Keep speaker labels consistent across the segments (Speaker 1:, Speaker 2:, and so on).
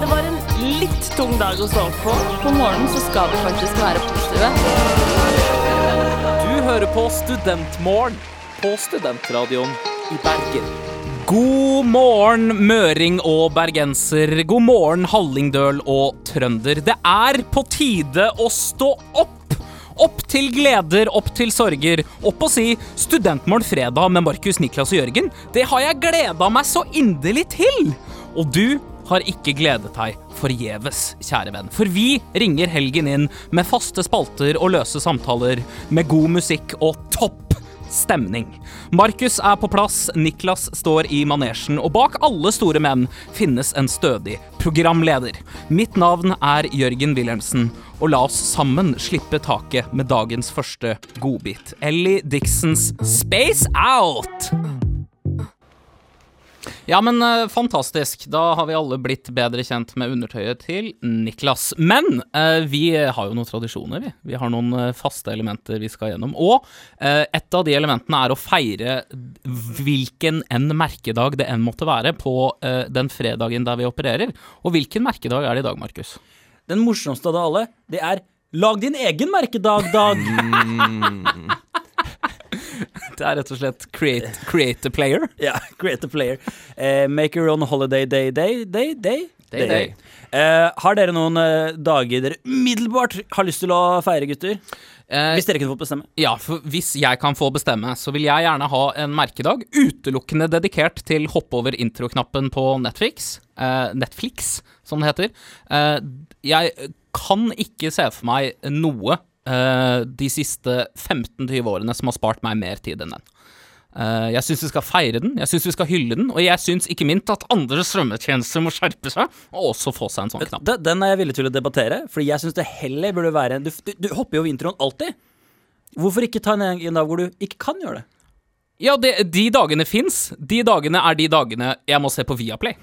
Speaker 1: Det var en litt tung dag å stå opp på. På morgenen så skal vi faktisk være positive.
Speaker 2: Du hører på Studentmorgen på Studentradioen i Bergen. God morgen, møring og bergenser. God morgen, hallingdøl og trønder. Det er på tide å stå opp. Opp til gleder, opp til sorger. Opp og si 'Studentmorgen fredag' med Markus, Niklas og Jørgen. Det har jeg gleda meg så inderlig til. Og du har ikke gledet deg forgjeves, kjære venn. For vi ringer helgen inn med faste spalter og løse samtaler, med god musikk og topp stemning. Markus er på plass, Niklas står i manesjen, og bak alle store menn finnes en stødig programleder. Mitt navn er Jørgen Wilhelmsen, og la oss sammen slippe taket med dagens første godbit. Ellie Dixons Space Out! Ja, men uh, fantastisk. Da har vi alle blitt bedre kjent med undertøyet til Niklas. Men uh, vi har jo noen tradisjoner, vi. Vi har noen uh, faste elementer vi skal gjennom. Og et av de elementene er å feire hvilken enn merkedag det enn måtte være på den fredagen der vi opererer. Og hvilken merkedag er det i dag, Markus?
Speaker 3: Den morsomste av det alle, det er Lag din egen merkedag, Dag!
Speaker 2: Det er rett og slett create, create a player.
Speaker 3: ja, create a player. Eh, make your own holiday day, day, day, day.
Speaker 2: Day, day.
Speaker 3: Eh, har dere noen eh, dager dere umiddelbart har lyst til å feire, gutter?
Speaker 2: Eh,
Speaker 3: Hvis dere kunne fått bestemme.
Speaker 2: Ja, for hvis jeg kan få bestemme, så vil jeg gjerne ha en merkedag utelukkende dedikert til hoppe over intro-knappen på Netflix. Eh, Netflix, som det heter. Eh, jeg kan ikke se for meg noe eh, de siste 15-20 årene som har spart meg mer tid enn den. Uh, jeg syns vi skal feire den, jeg syns vi skal hylle den, og jeg syns ikke minst at andre strømmetjenester må skjerpe seg og også få seg en sånn knapp.
Speaker 3: Den, den er jeg villig til å debattere, Fordi jeg syns det heller burde være Du, du, du hopper jo over introen alltid. Hvorfor ikke ta en, en dag hvor du ikke kan gjøre det?
Speaker 2: Ja, det, de dagene fins. De dagene er de dagene jeg må se på Viaplay.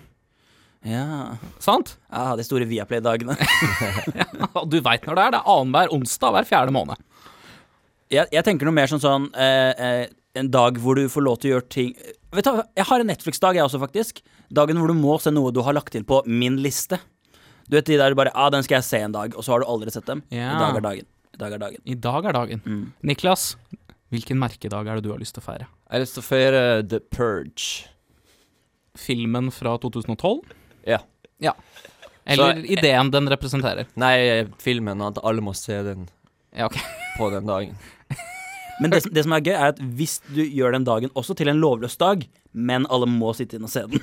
Speaker 3: Ja,
Speaker 2: Sant?
Speaker 3: Ja, De store Viaplay-dagene.
Speaker 2: ja, du veit når det er. Det er annenhver onsdag hver fjerde måned.
Speaker 3: jeg, jeg tenker noe mer som sånn eh, eh, En dag hvor du får lov til å gjøre ting Vet du, Jeg har en Netflix-dag, jeg også, faktisk. Dagen hvor du må se noe du har lagt til på min liste. Du vet de der du bare ah, den skal jeg se en dag, og så har du aldri sett dem.
Speaker 2: Ja.
Speaker 3: I dag er dagen. I dag er dagen.
Speaker 2: I dag er dagen.
Speaker 3: Mm.
Speaker 2: Niklas, hvilken merkedag er det du har lyst til å feire?
Speaker 4: Jeg har lyst til å feire The Purge.
Speaker 2: Filmen fra 2012?
Speaker 4: Ja.
Speaker 2: Ja. Eller
Speaker 4: Så-
Speaker 2: ideen den representerer?
Speaker 4: Nei, filmen. At alle må se den
Speaker 2: Ja, ok.
Speaker 4: på den dagen.
Speaker 3: Men det, som- det som er gøy, er at hvis du gjør den dagen også til en lovløs dag, men alle må sitte inn og se den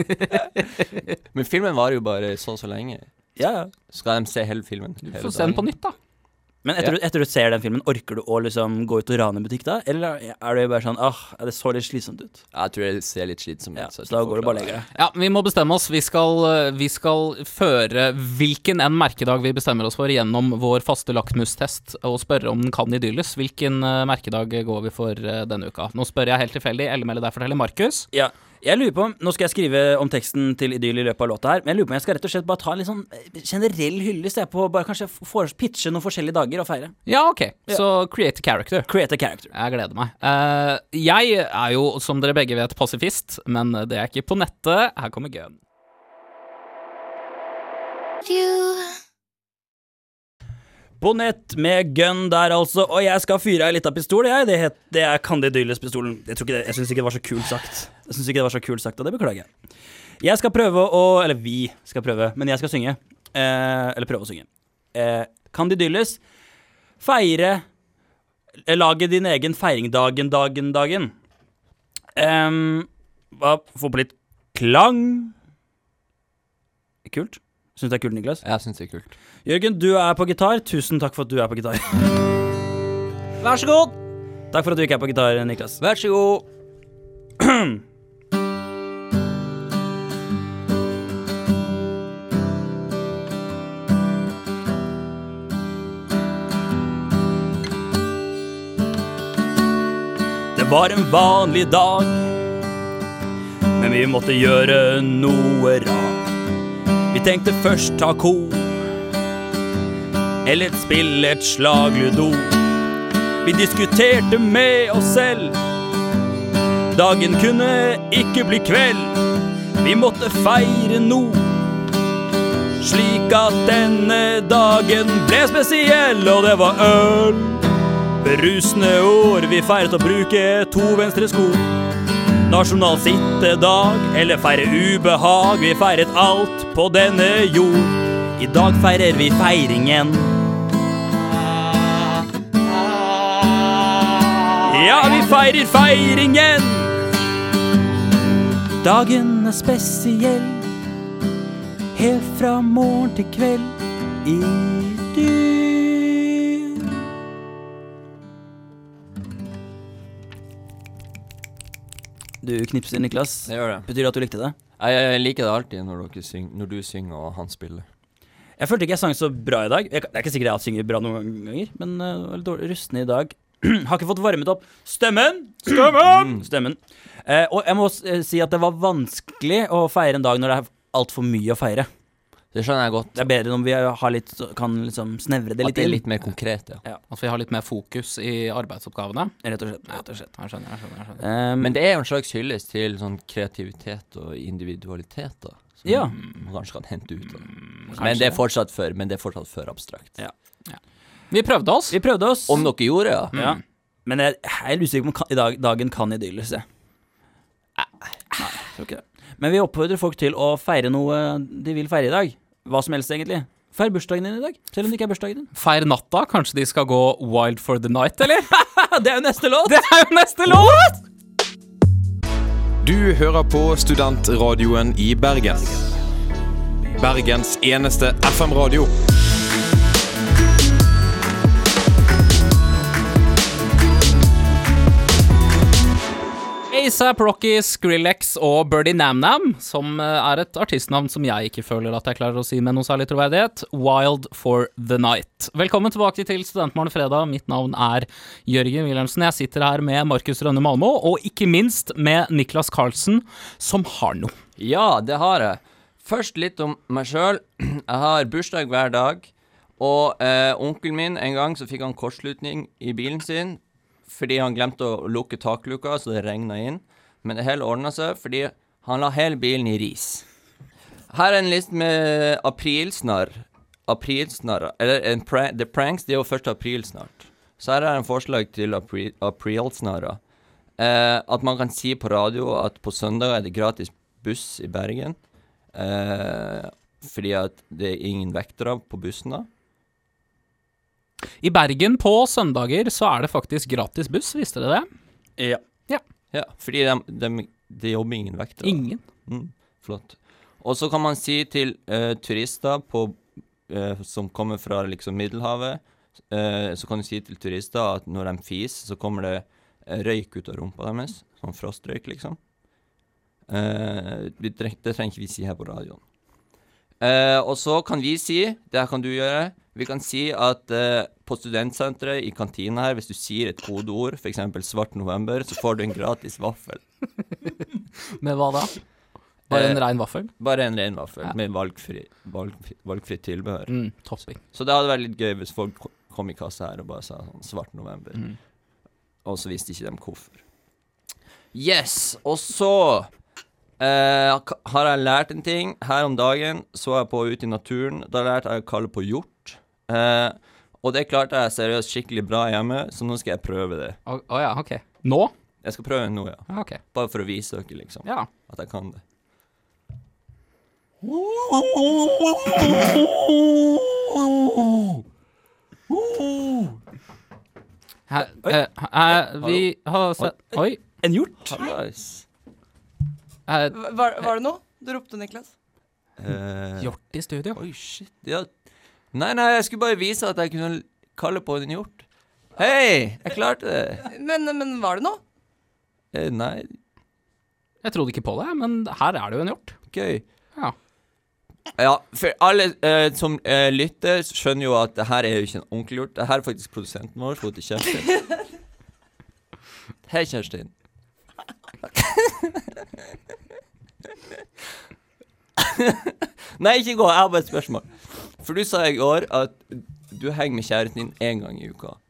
Speaker 4: Men filmen varer jo bare så og så lenge.
Speaker 3: Ja, ja.
Speaker 4: Skal de se hele filmen?
Speaker 2: Du
Speaker 4: hele
Speaker 2: får se den på nytt, da.
Speaker 3: Men etter, du- etter du ser den filmen, orker du å liksom gå ut og rane en butikk da? Eller er det bare sånn åh, det så litt slitsomt ut?
Speaker 4: Jeg tror det ser litt slitsomt ut.
Speaker 3: Ja,
Speaker 4: så
Speaker 3: så da går du bare legger deg.
Speaker 2: Ja, vi må bestemme oss. Vi skal, eh, vi skal føre hvilken enn merkedag vi bestemmer oss for gjennom vår faste lakmustest, og spørre om den kan idylles. Hvilken eh, merkedag går vi for eh, denne uka? Nå spør jeg helt tilfeldig. Ellemelle, der forteller Markus.
Speaker 3: Ja, jeg lurer på, Nå skal jeg skrive om teksten til Idyll i løpet av låta her, men jeg lurer på om jeg skal rett og slett bare ta en litt sånn eh, generell hyllest jeg, på bare kanskje for, pitche noen forskjellige dager og feire.
Speaker 2: Ja, ok. Så create a character.
Speaker 3: Create a character.
Speaker 2: Jeg gleder meg. Uh, jeg er jo, som dere begge vet, pasifist, men det er ikke på nettet. Her kommer gun.
Speaker 3: På nett med gun der, altså. Og jeg skal fyre ei lita pistol, jeg. Det, het, det er Candidylles-pistolen. Jeg, det- jeg syns ikke det var så kult sagt. Jeg synes ikke det var så kult sagt, og det beklager jeg. Jeg skal prøve å Eller vi skal prøve, men jeg skal synge. Eh, eller prøve å synge. Eh, Candidylles. Feire eh, Lage din egen feiringdagen, dagen, dagen. Um, hva, få på litt klang. Kult. Syns du det er kult, Niklas?
Speaker 4: Jeg syns det er kult.
Speaker 3: Jørgen, du er på gitar. Tusen takk for at du er på gitar.
Speaker 2: Vær så god!
Speaker 3: Takk for at du ikke er på gitar, Niklas.
Speaker 4: Vær så god.
Speaker 3: Det var en vanlig dag, men vi måtte gjøre noe rart. Vi tenkte først ta ko, eller et spill, et slag ludo. Vi diskuterte med oss selv. Dagen kunne ikke bli kveld. Vi måtte feire nå. Slik at denne dagen ble spesiell, og det var øl. Berusende år, vi feiret å bruke to venstre sko. Nasjonal sittedag, eller feire ubehag, vi feiret alt på denne jord. I dag feirer vi feiringen. Ja, vi feirer feiringen. Dagen er spesiell, helt fra morgen til kveld i dur. Du knipser, Niklas.
Speaker 4: Det gjør det.
Speaker 3: Betyr det at du likte det?
Speaker 4: Jeg, jeg liker det alltid når, syng, når du synger og han spiller.
Speaker 3: Jeg følte ikke jeg sang så bra i dag. Jeg, det er ikke sikkert jeg synger bra noen ganger, men uh, var litt dårlig rustne i dag. har ikke fått varmet opp stemmen! Stemmen! Stemmen. Uh, og jeg må eh, si at det var vanskelig å feire en dag når det er altfor mye å feire.
Speaker 4: Det skjønner jeg godt.
Speaker 3: Det er bedre om vi har litt, kan liksom snevre det litt At
Speaker 4: det er litt mer konkret, ja.
Speaker 2: At vi har litt mer fokus i arbeidsoppgavene.
Speaker 3: Rett og slett. Rett og slett.
Speaker 2: Jeg skjønner, jeg skjønner. jeg skjønner.
Speaker 3: Um,
Speaker 4: Men det er jo en slags hyllest til sånn kreativitet og individualitet, da. Som
Speaker 3: Ja.
Speaker 4: man kanskje kan hente ut av Men det er fortsatt for, men det er fortsatt for abstrakt.
Speaker 3: Ja.
Speaker 2: Vi prøvde oss.
Speaker 3: vi prøvde oss.
Speaker 4: Om dere gjorde, ja.
Speaker 3: ja. Men jeg, jeg er usikker på om kan, dag, dagen kan idylles, jeg. Nei, tror ikke det. Men vi oppfordrer folk til å feire noe de vil feire i dag. Hva som helst, egentlig. Feir bursdagen din i dag, selv om det ikke er bursdagen din.
Speaker 2: Feir natta. Kanskje de skal gå wild for the night, eller?
Speaker 3: det er jo neste låt!
Speaker 2: Det er jo neste låt!
Speaker 5: Du hører på studentradioen i Bergen. Bergens eneste FM-radio.
Speaker 2: ASAP Rocky, Skrillex og Birdie Nam Nam, som eh, er et artistnavn som jeg ikke føler at jeg klarer å si med noe særlig troverdighet. Wild for the Night. Velkommen tilbake til Studentmorgen fredag. Mitt navn er Jørgen Wilhelmsen. Jeg sitter her med Markus Rønne Malmo, og ikke minst med Niklas Carlsen, som har noe.
Speaker 4: Ja, det har jeg. Først litt om meg sjøl. Jeg har bursdag hver dag. Og eh, onkelen min, en gang så fikk han kortslutning i bilen sin fordi han glemte å lukke takluka, så det regna inn. Men det hele ordna seg fordi han la hele bilen i ris. Her er en liste med aprilsnarr. Aprilsnarr Eller en pra The Pranks, det er jo 1. april snart. Så her er en forslag til apri aprilsnarrer. Eh, at man kan si på radio at på søndag er det gratis buss i Bergen. Eh, fordi at det er ingen vektere på bussen da.
Speaker 2: I Bergen på søndager så er det faktisk gratis buss, visste dere det?
Speaker 3: Ja.
Speaker 4: Ja, fordi de, de, det jobber ingen vekter.
Speaker 2: Ingen.
Speaker 4: Mm, flott. Og så kan man si til uh, turister på, uh, som kommer fra liksom Middelhavet, uh, så kan du si til turister at når de fiser, så kommer det røyk ut av rumpa deres. Sånn frostrøyk, liksom. Det trenger ikke vi si her på radioen. Og så kan vi si, det her kan du gjøre, vi kan si at eh, på studentsenteret i kantina her, hvis du sier et kodeord, f.eks. svart november, så får du en gratis vaffel.
Speaker 2: Med hva da? Bare en
Speaker 4: Eh,
Speaker 2: rein vaffel?
Speaker 4: Bare en rein vaffel
Speaker 2: Ja.
Speaker 4: med valgfri, valgfri, valgfri tilbehør.
Speaker 2: Mm, topping.
Speaker 4: Så det hadde vært litt gøy hvis folk kom i kassa her og bare sa sånn svart november.
Speaker 2: Mm.
Speaker 4: Og så visste ikke dem hvorfor. Yes! Og så eh, har jeg lært en ting. Her om dagen så jeg på ute i naturen. Da lærte jeg å kalle på hjort. Eh, og det klarte jeg seriøst skikkelig bra hjemme, så nå skal jeg prøve det.
Speaker 2: Å å ja, ok. Nå?
Speaker 4: Jeg skal prøve nå, ja.
Speaker 2: Ja, ok.
Speaker 4: Bare for å vise dere, liksom,
Speaker 2: Ja.
Speaker 4: at jeg kan det.
Speaker 2: Her, eh, vi har sett Oi.
Speaker 3: En hjort?
Speaker 4: Hallais.
Speaker 2: eh,
Speaker 6: Var, var det noe du ropte, Niklas?
Speaker 4: Eh,
Speaker 2: hjort i studio.
Speaker 4: Oi, shit. Ja. Nei, nei, jeg skulle bare vise at jeg kunne kalle på en hjort. Hei, jeg klarte det.
Speaker 6: Men, men var det noe?
Speaker 4: Eh, nei,
Speaker 2: Jeg trodde ikke på det, men her er det jo en hjort.
Speaker 4: gøy.
Speaker 2: Ja.
Speaker 4: Ja, for alle eh, som eh, lytter, skjønner jo at det her er jo ikke en ordentlig hjort. Det her er faktisk produsenten vår, som heter Kjerstin. Hei, Kjerstin. Nei, ikke gå. Jeg har bare et spørsmål. For du sa i går at du henger med kjæresten din én gang i uka.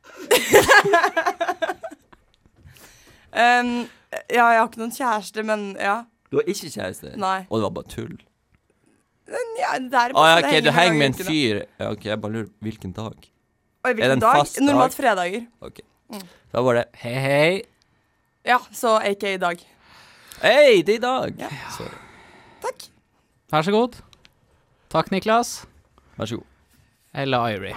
Speaker 6: Um, ja, jeg har ikke noen kjæreste, men ja.
Speaker 4: Du har ikke kjæreste?
Speaker 6: Nei.
Speaker 4: Og det var bare tull?
Speaker 6: Men ja det er bare ah, ja,
Speaker 4: okay, du henger med en fyr. Ja, ok, jeg bare lurer hvilken dag?
Speaker 6: Oi,
Speaker 4: Er det en
Speaker 6: dag?
Speaker 4: fast dag?
Speaker 6: Normalt fredager.
Speaker 4: Ok. Da var det
Speaker 2: Hei, hei.
Speaker 6: Ja, så AK i dag.
Speaker 4: Hei, det er i dag! Sorry.
Speaker 6: Takk.
Speaker 2: Vær så god. Takk, Niklas.
Speaker 4: Vær så god.
Speaker 2: Eller Irie.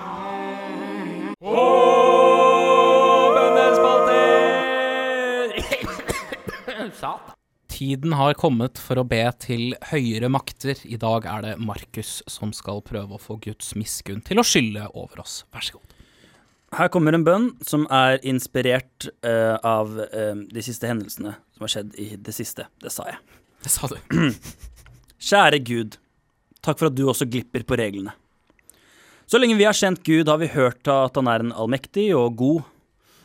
Speaker 2: Tiden har kommet for å be til høyere makter. I dag er det Markus som skal prøve å få Guds miskunn til å skylle over oss. Vær så god.
Speaker 3: Her kommer en bønn som er inspirert eh, av eh, de siste hendelsene som har skjedd i det siste. Det sa jeg.
Speaker 2: Det sa du.
Speaker 3: Kjære Gud, takk for at du også glipper på reglene. Så lenge vi har kjent Gud, har vi hørt at han er en allmektig og god,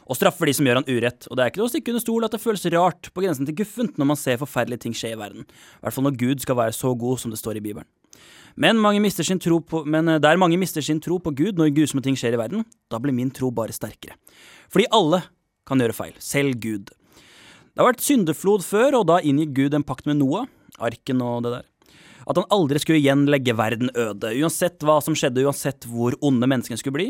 Speaker 3: og straffer de som gjør han urett. Og det er ikke noe å stikke under stol at det føles rart, på grensen til guffent, når man ser forferdelige ting skje i verden. I hvert fall når Gud skal være så god som det står i Bibelen. Men, på, men eh, der mange mister sin tro på Gud når grusomme ting skjer i verden, da blir min tro bare sterkere. Fordi alle kan gjøre feil, selv Gud. Det har vært syndeflod før, og da inngikk Gud en pakt med Noah, arken og det der. At han aldri skulle igjen legge verden øde, uansett hva som skjedde, uansett hvor onde menneskene skulle bli.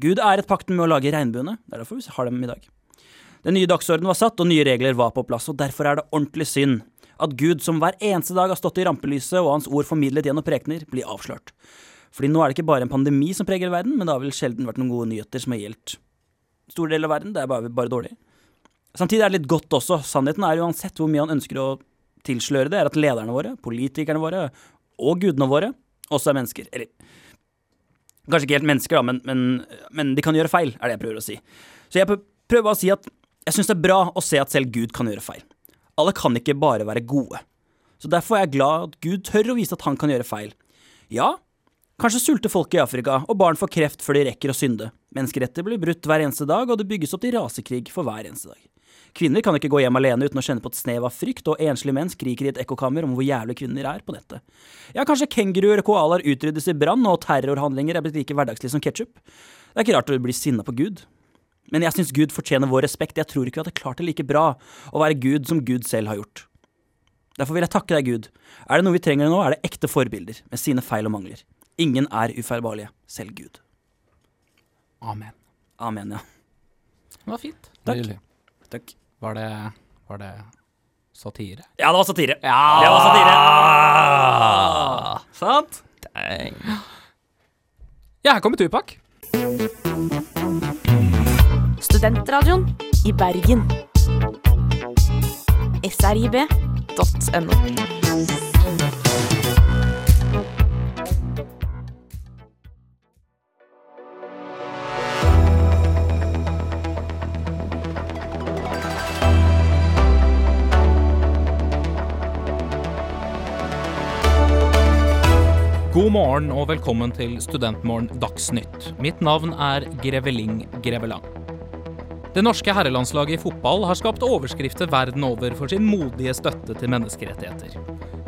Speaker 3: Gud æret pakten med å lage regnbuene, det er derfor vi har dem i dag. Den nye dagsordenen var satt, og nye regler var på plass, og derfor er det ordentlig synd at Gud, som hver eneste dag har stått i rampelyset og hans ord formidlet gjennom prekener, blir avslørt. Fordi nå er det ikke bare en pandemi som preger verden, men det har vel sjelden vært noen gode nyheter som har gjeldt store deler av verden. Det er bare, bare dårlig. Samtidig er det litt godt også. Sannheten er uansett hvor mye han ønsker å tilsløre det, er at lederne våre, politikerne våre og gudene våre også er mennesker. Eller kanskje ikke helt mennesker, da, men, men, men de kan gjøre feil, er det jeg prøver å si. Så jeg prøver prøver å si at jeg syns det er bra å se at selv Gud kan gjøre feil. Alle kan ikke bare være gode. Så derfor er jeg glad at Gud tør å vise at han kan gjøre feil. Ja, kanskje sulter folk i Afrika, og barn får kreft før de rekker å synde. Menneskeretter blir brutt hver eneste dag, og det bygges opp til rasekrig for hver eneste dag. Kvinner kan ikke gå hjem alene uten å kjenne på et snev av frykt, og enslige menn skriker i et ekkokammer om hvor jævlig kvinner er på nettet. Ja, kanskje kenguruer og koalaer utryddes i brann, og terrorhandlinger er blitt like hverdagslige som ketsjup. Det er ikke rart å bli sinna på Gud. Men jeg syns Gud fortjener vår respekt. Jeg tror ikke vi hadde klart det like bra å være Gud som Gud selv har gjort. Derfor vil jeg takke deg, Gud. Er det noe vi trenger nå, er det ekte forbilder med sine feil og mangler. Ingen er ufeilbarlige, selv Gud.
Speaker 2: Amen.
Speaker 3: Amen, ja.
Speaker 2: Det var fint.
Speaker 3: Takk. Takk.
Speaker 2: Var det, var det satire?
Speaker 3: Ja, det var satire.
Speaker 2: Ja!
Speaker 3: Det var satire.
Speaker 2: Sant?
Speaker 4: Dang.
Speaker 2: Ja, her kommer Tupac.
Speaker 7: Studentradioen i Bergen. srib.no.
Speaker 2: God morgen og velkommen til Studentmorgen Dagsnytt. Mitt navn er Greveling Grevelang. Det norske herrelandslaget i fotball har skapt overskrifter verden over for sin modige støtte til menneskerettigheter.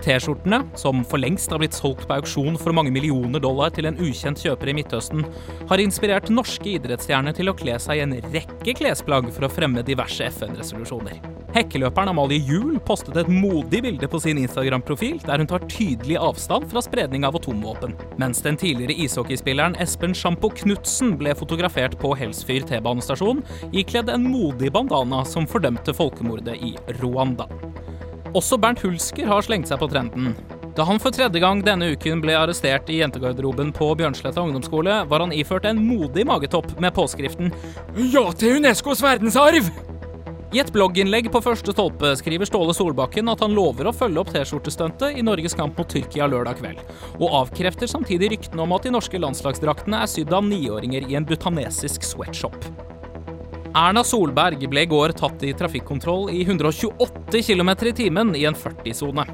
Speaker 2: T-skjortene, som for lengst har blitt solgt på auksjon for mange millioner dollar til en ukjent kjøper i Midtøsten, har inspirert norske idrettsstjerner til å kle seg i en rekke klesplagg for å fremme diverse FN-resolusjoner. Hekkeløperen Amalie Juel postet et modig bilde på sin Instagram-profil der hun tar tydelig avstand fra spredning av atomvåpen, mens den tidligere ishockeyspilleren Espen Sjampo Knutsen ble fotografert på Helsfyr T-banestasjon ikledd en modig bandana som fordømte folkemordet i Rwanda. Også Bernt Hulsker har slengt seg på trenden. Da han for tredje gang denne uken ble arrestert i jentegarderoben på Bjørnsletta ungdomsskole, var han iført en modig magetopp med påskriften Ja til Unescos verdensarv! I et blogginnlegg på første stolpe skriver Ståle Solbakken at han lover å følge opp T-skjortestuntet i Norges kamp mot Tyrkia lørdag kveld, og avkrefter samtidig ryktene om at de norske landslagsdraktene er sydd av niåringer i en butanesisk sweatshop. Erna Solberg ble i går tatt i trafikkontroll i 128 km i timen i en 40-sone.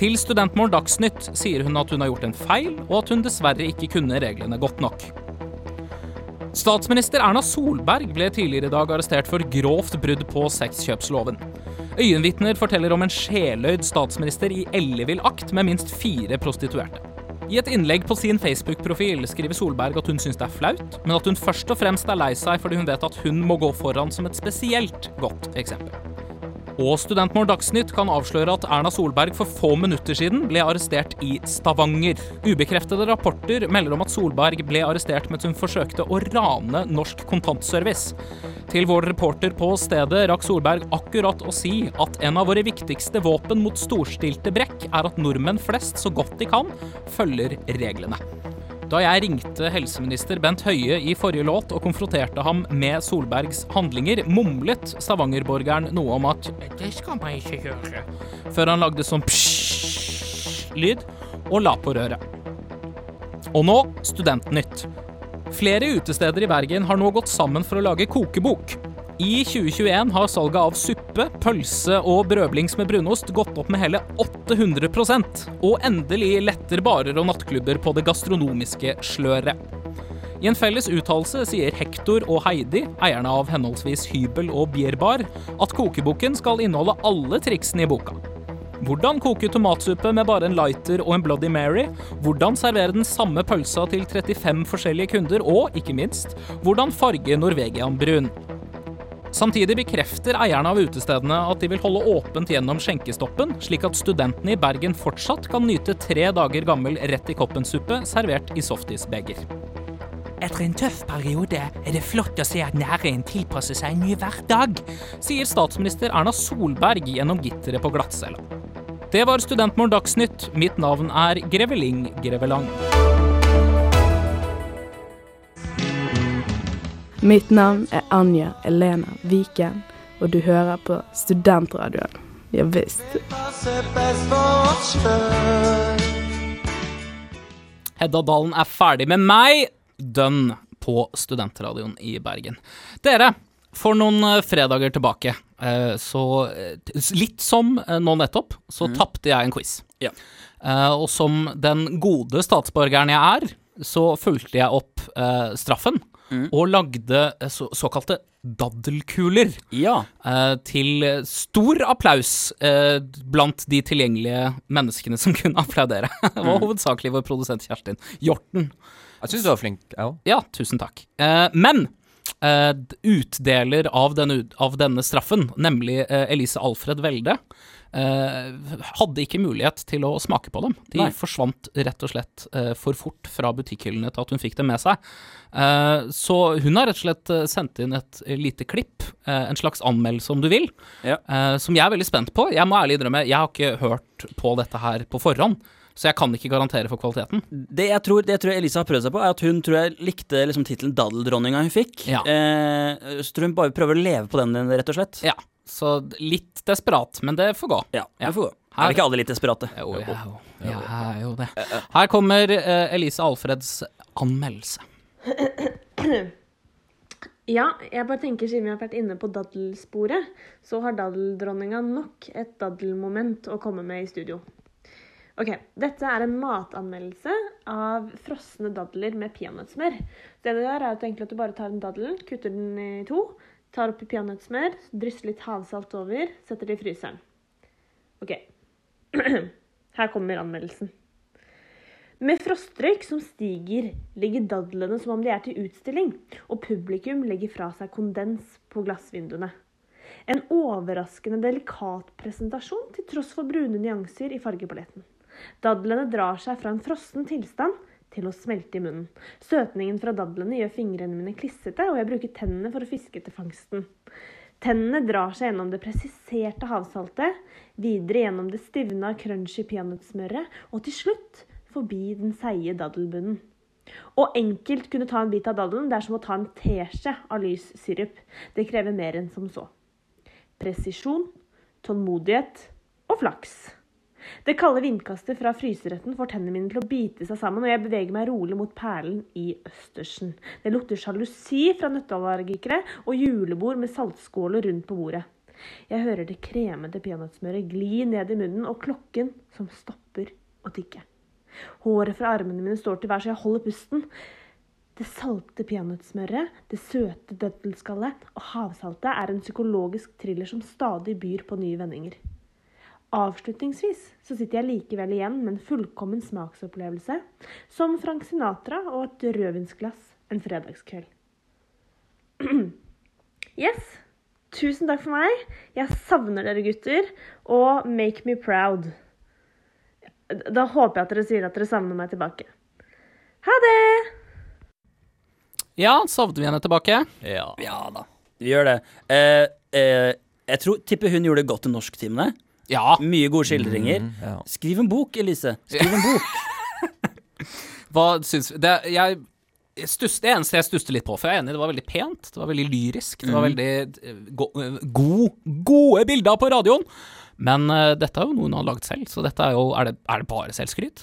Speaker 2: Til Studentmorgen Dagsnytt sier hun at hun har gjort en feil, og at hun dessverre ikke kunne reglene godt nok. Statsminister Erna Solberg ble tidligere i dag arrestert for grovt brudd på sexkjøpsloven. Øyenvitner forteller om en sjeløyd statsminister i ellevill akt med minst fire prostituerte. I et innlegg på sin Facebook-profil skriver Solberg at hun syns det er flaut, men at hun først og fremst er lei seg fordi hun vet at hun må gå foran som et spesielt godt eksempel. Og Studentmorgen Dagsnytt kan avsløre at Erna Solberg for få minutter siden ble arrestert i Stavanger. Ubekreftede rapporter melder om at Solberg ble arrestert mens hun forsøkte å rane Norsk Kontantservice. Til vår reporter på stedet rakk Solberg akkurat å si at en av våre viktigste våpen mot storstilte brekk er at nordmenn flest så godt de kan følger reglene. Da jeg ringte helseminister Bent Høie i forrige låt og konfronterte ham med Solbergs handlinger, mumlet Stavanger-borgeren noe om at 'det skal man ikke gjøre', før han lagde sånn psj-lyd og la på røret. Og nå Studentnytt. Flere utesteder i Bergen har nå gått sammen for å lage kokebok. I 2021 har salget av suppe, pølse og brødblings med brunost gått opp med hele 800% og endelig letter barer og nattklubber på det gastronomiske sløret. I en felles uttalelse sier Hector og Heidi, eierne av henholdsvis hybel og bierbar, at kokeboken skal inneholde alle triksene i boka. Hvordan koke tomatsuppe med bare en lighter og en Bloody Mary? Hvordan servere den samme pølsa til 35 forskjellige kunder? Og, ikke minst, hvordan farge Norvegian brun? Samtidig bekrefter eierne av utestedene at de vil holde åpent gjennom skjenkestoppen, slik at studentene i Bergen fortsatt kan nyte tre dager gammel rett i koppen-suppe servert i softisbeger. Etter en tøff periode er det flott å se at næringen tilpasser seg en ny hverdag, sier statsminister Erna Solberg gjennom gitteret på glattcella. Det var Studentmorgen Dagsnytt. Mitt navn er Greveling Grevelang.
Speaker 8: Mitt navn er Anja Elena Viken, og du hører på Studentradioen. Ja visst.
Speaker 2: Hedda Dalen er ferdig med meg, dønn på Studentradioen i Bergen. Dere, for noen eh, fredager tilbake, eh, så eh, Litt som nå nettopp, så tapte jeg en quiz.
Speaker 3: Ja.
Speaker 2: Eh, og som den gode statsborgeren jeg er, så fulgte jeg opp eh, straffen. Og lagde eh, så, såkalte daddelkuler.
Speaker 3: Ja.
Speaker 2: Eh, til stor applaus eh, blant de tilgjengelige menneskene som kunne applaudere. Det var hovedsakelig vår produsent Kjerstin Hjorten.
Speaker 4: Jeg syns du var flink, jeg òg.
Speaker 2: Ja, tusen takk. Eh, men utdeler av denne, av denne straffen, nemlig eh, Elise Alfred Welde, eh, hadde ikke mulighet til å smake på dem. De
Speaker 3: Nei.
Speaker 2: forsvant rett og slett eh, for fort fra butikkhyllene til at hun fikk dem med seg. Eh, så hun har rett og slett eh, sendt inn et lite klipp, eh, en slags anmeldelse om du vil,
Speaker 3: Ja.
Speaker 2: eh, som jeg er veldig spent på. Jeg må ærlig innrømme, jeg har ikke hørt på dette her på forhånd. Så jeg kan ikke garantere for kvaliteten.
Speaker 3: Det jeg tror, det jeg tror Elisa har prøvd seg på, er at hun tror jeg likte liksom tittelen 'Daddeldronninga' hun fikk.
Speaker 2: Ja.
Speaker 3: Eh, så tror hun bare prøver å leve på den, rett og slett.
Speaker 2: Ja, så litt desperat, men det får gå.
Speaker 3: Ja, det får gå.
Speaker 2: Her-
Speaker 3: Er ikke alle litt desperate?
Speaker 2: Jo, jeg er jo, jeg er jo det. Her kommer eh, Elise Alfreds anmeldelse.
Speaker 9: Ja, jeg bare tenker siden vi har vært inne på daddelsporet, så har daddeldronninga nok et daddelmoment å komme med i studio. Ok, Dette er en matanmeldelse av frosne dadler med peanøttsmør. Det du gjør, er at du at du bare tar en daddel, kutter den i to, tar oppi peanøttsmør, drysser litt havsalt over, setter det i fryseren. Ok. Her kommer anmeldelsen. Med frostrøyk som stiger, ligger dadlene som om de er til utstilling, og publikum legger fra seg kondens på glassvinduene. En overraskende delikat presentasjon til tross for brune nyanser i fargepaletten. Dadlene drar seg fra en frossen tilstand til å smelte i munnen. Søtningen fra dadlene gjør fingrene mine klissete, og jeg bruker tennene for å fiske etter fangsten. Tennene drar seg gjennom det presiserte havsaltet, videre gjennom det stivna, crunchy peanøttsmøret, og til slutt forbi den seige daddelbunnen. Å enkelt kunne ta en bit av daddelen, det er som å ta en teskje av lys sirup. Det krever mer enn som så. Presisjon, tålmodighet og flaks. Det kalde vindkastet fra fryseretten får tennene mine til å bite seg sammen, og jeg beveger meg rolig mot perlen i østersen. Det lukter sjalusi fra nøtteallergikere og julebord med saltskåler rundt på bordet. Jeg hører det kremete peanøttsmøret gli ned i munnen, og klokken som stopper å tikke. Håret fra armene mine står til værs, og jeg holder pusten. Det salte peanøttsmøret, det søte dødelskallet og havsaltet er en psykologisk thriller som stadig byr på nye vendinger. Avslutningsvis så sitter jeg likevel igjen med en fullkommen smaksopplevelse, som Frank Sinatra og et rødvinsglass en fredagskveld. yes, tusen takk for meg. Jeg savner dere gutter, og make me proud. Da håper jeg at dere sier at dere savner meg tilbake. Ha det!
Speaker 2: Ja, savner vi henne tilbake?
Speaker 4: Ja.
Speaker 3: Ja da, vi gjør det. Eh, eh, jeg tror, tipper hun gjorde det godt i norsktimene.
Speaker 2: Ja.
Speaker 3: Mye gode skildringer.
Speaker 4: ja.
Speaker 3: Skriv en bok, Elise. Skriv en bok.
Speaker 2: Hva syns vi det, jeg, stuss, det eneste jeg stusser litt på, for jeg er enig, det var veldig pent, det var veldig lyrisk, det var veldig eh, go, eh, gode bilder på radioen. Men uh, dette er jo noe hun har lagd selv, så dette er jo Er det, er det bare selvskryt?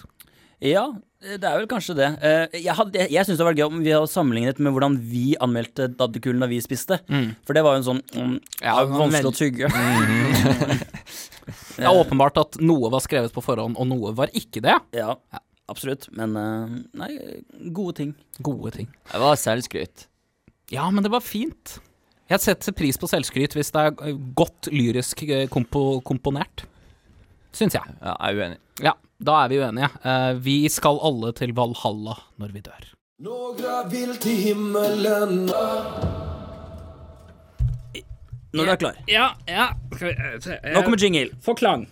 Speaker 3: Ja, det er vel kanskje det. Eh, jeg hadde, jeg, jeg syns det var gøy om vi hadde sammenlignet med hvordan vi anmeldte daddelkulen da vi spiste. For det var jo en sånn mm,
Speaker 2: Ja,
Speaker 3: vanskelig å tygge.
Speaker 2: Det er åpenbart at noe var skrevet på forhånd, og noe var ikke det.
Speaker 3: Ja, absolutt. Men eh, nei, gode ting.
Speaker 2: Gode ting.
Speaker 4: Det var selvskryt.
Speaker 2: Ja, men det var fint. Jeg setter pris på selvskryt hvis det er eh, godt lyrisk eh, kompo, komponert. Syns jeg.
Speaker 4: Ja, jeg er uenig.
Speaker 2: Ja, da er vi uenige. Eh, vi skal alle til Valhalla når vi dør.
Speaker 3: Några vil til himmelen Når du er klar.
Speaker 2: Ja, ja.
Speaker 3: Nå kommer jingle.
Speaker 2: Få klang.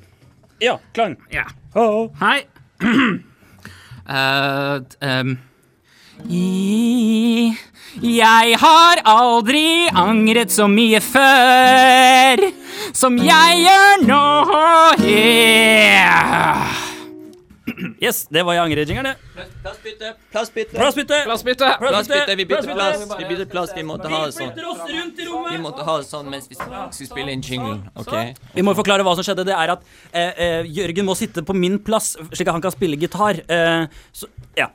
Speaker 3: Ja, klang.
Speaker 2: Ja.
Speaker 3: Ho.
Speaker 2: Hei. uh, um. I, jeg har aldri angret så mye før som jeg gjør nå. Yeah.
Speaker 3: Yes, det var jeg angrer-jingeren, det.
Speaker 4: Plassbytte! Plassbytte!
Speaker 3: Plassbytte!
Speaker 2: Plassbytte.
Speaker 4: Plassbytte, Vi bytter plass. Vi bytter plass. Vi måtte ha det sånn.
Speaker 3: I
Speaker 4: Vi måtte ha det sånn mens vi skulle spille inn jingle. OK?
Speaker 3: Vi må forklare hva som skjedde. Det er at eh, eh, Jørgen må sitte på min plass, slik at han kan spille gitar. Eh, så, ja.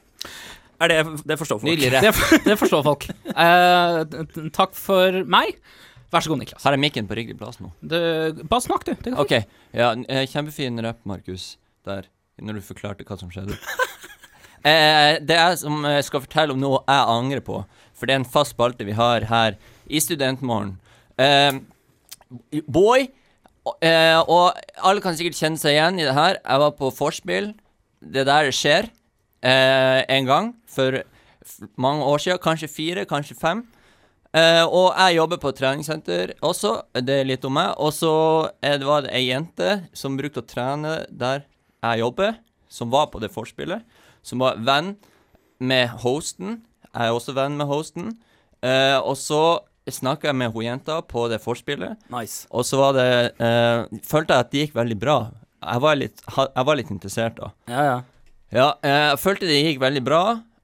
Speaker 3: Er det, det forstår folk.
Speaker 4: Nydelig.
Speaker 2: Det, det forstår folk. Eh, takk for meg. Vær så god, Niklas.
Speaker 4: Her er mikken på riktig plass nå?
Speaker 2: Det, bare snakk, du. Det går
Speaker 4: OK. Ja, eh, kjempefin rapp, Markus, der, når du forklarte hva som skjedde. eh, det jeg som eh, skal fortelle om noe jeg angrer på, for det er en fast spalte vi har her i Studentmorgen. Eh, boy, eh, og alle kan sikkert kjenne seg igjen i det her. Jeg var på vorspiel. Det der skjer eh, en gang for mange år siden. Kanskje fire, kanskje fem. Eh, og jeg jobber på treningssenter også, det er litt om meg. Og så var det ei jente som brukte å trene der jeg jobber, som var på det forspillet, Som var venn med hosten. Jeg er også venn med hosten. Eh, og så snakka jeg med hun jenta på det forspillet,
Speaker 3: Nice.
Speaker 4: og så var det eh, Følte jeg at det gikk veldig bra. Jeg var litt, ha, jeg var litt interessert da.
Speaker 3: Ja, ja.
Speaker 4: Ja, eh, jeg følte det gikk veldig bra.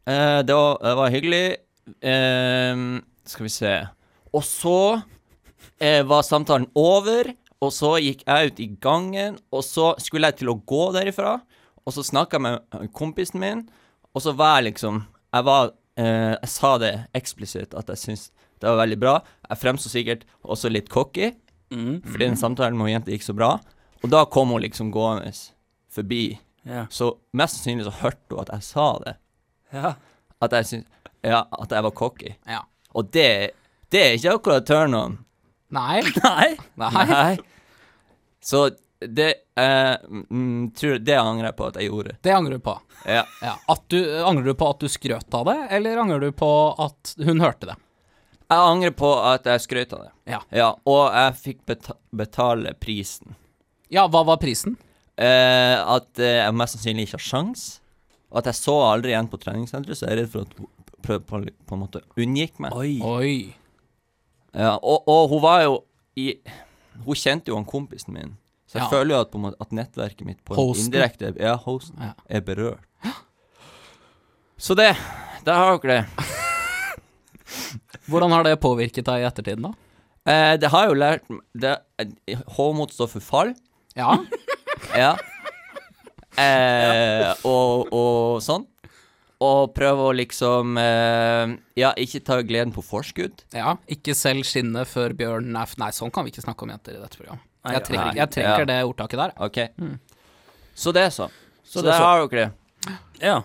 Speaker 4: Eh, det, var, det var hyggelig. Eh, skal vi se Og så eh, var samtalen over, og så gikk jeg ut i gangen, og så skulle jeg til å gå derifra, og så snakka jeg med kompisen min, og så var jeg liksom Jeg var eh, Jeg sa det eksplisitt at jeg syntes det var veldig bra. Jeg fremsto sikkert også litt cocky,
Speaker 3: Mm.
Speaker 4: fordi den samtalen med jenta gikk så bra. Og da kom hun liksom gående forbi.
Speaker 3: Ja.
Speaker 4: Så mest sannsynlig så hørte hun at jeg sa det.
Speaker 3: ja.
Speaker 4: At jeg syns Ja, at jeg var cocky.
Speaker 2: Ja.
Speaker 4: Og det Det er ikke akkurat turn on.
Speaker 2: Nei.
Speaker 3: Nei.
Speaker 2: Nei.
Speaker 4: Så det eh, mm, tror Det angrer jeg på at jeg gjorde.
Speaker 2: Det angrer du på.
Speaker 4: Ja.
Speaker 2: Ja. At du, angrer du på at du skrøt av det, eller angrer du på at hun hørte det?
Speaker 4: Jeg angrer på at jeg skrøt av det.
Speaker 2: Ja.
Speaker 4: Og jeg fikk beta betale prisen.
Speaker 2: Ja, hva var prisen?
Speaker 4: Eh, at eh, jeg mest sannsynlig ikke har sjans. Og at jeg så aldri igjen på treningssenteret, så jeg er redd for at hun prøv, på, på en måte unngikk meg.
Speaker 3: Oi.
Speaker 4: Ja, og, og hun var jo i Hun kjente jo han kompisen min. Så jeg
Speaker 2: Ja.
Speaker 4: føler jo at, måte, at nettverket mitt på en
Speaker 2: Hosten.
Speaker 4: indirekte Ja, hosten
Speaker 2: Ja.
Speaker 4: er berørt. Så det Der har dere det.
Speaker 2: Hvordan har det påvirket deg i ettertiden, da?
Speaker 4: Eh, det har jo lært det, H-mot står for fall.
Speaker 2: Ja.
Speaker 4: Ja. Eh, og, og sånn. Og prøve å liksom eh, Ja, ikke ta gleden på forskudd.
Speaker 2: ja. Ikke selv skinnet før bjørnen er f... Nei, sånn kan vi ikke snakke om jenter i dette programmet. Jeg trenger, jeg trenger
Speaker 4: Ja.
Speaker 2: det ordtaket der.
Speaker 4: OK. Så det, så. Så,
Speaker 3: det
Speaker 4: der
Speaker 3: så.
Speaker 4: har dere det.
Speaker 3: Ja.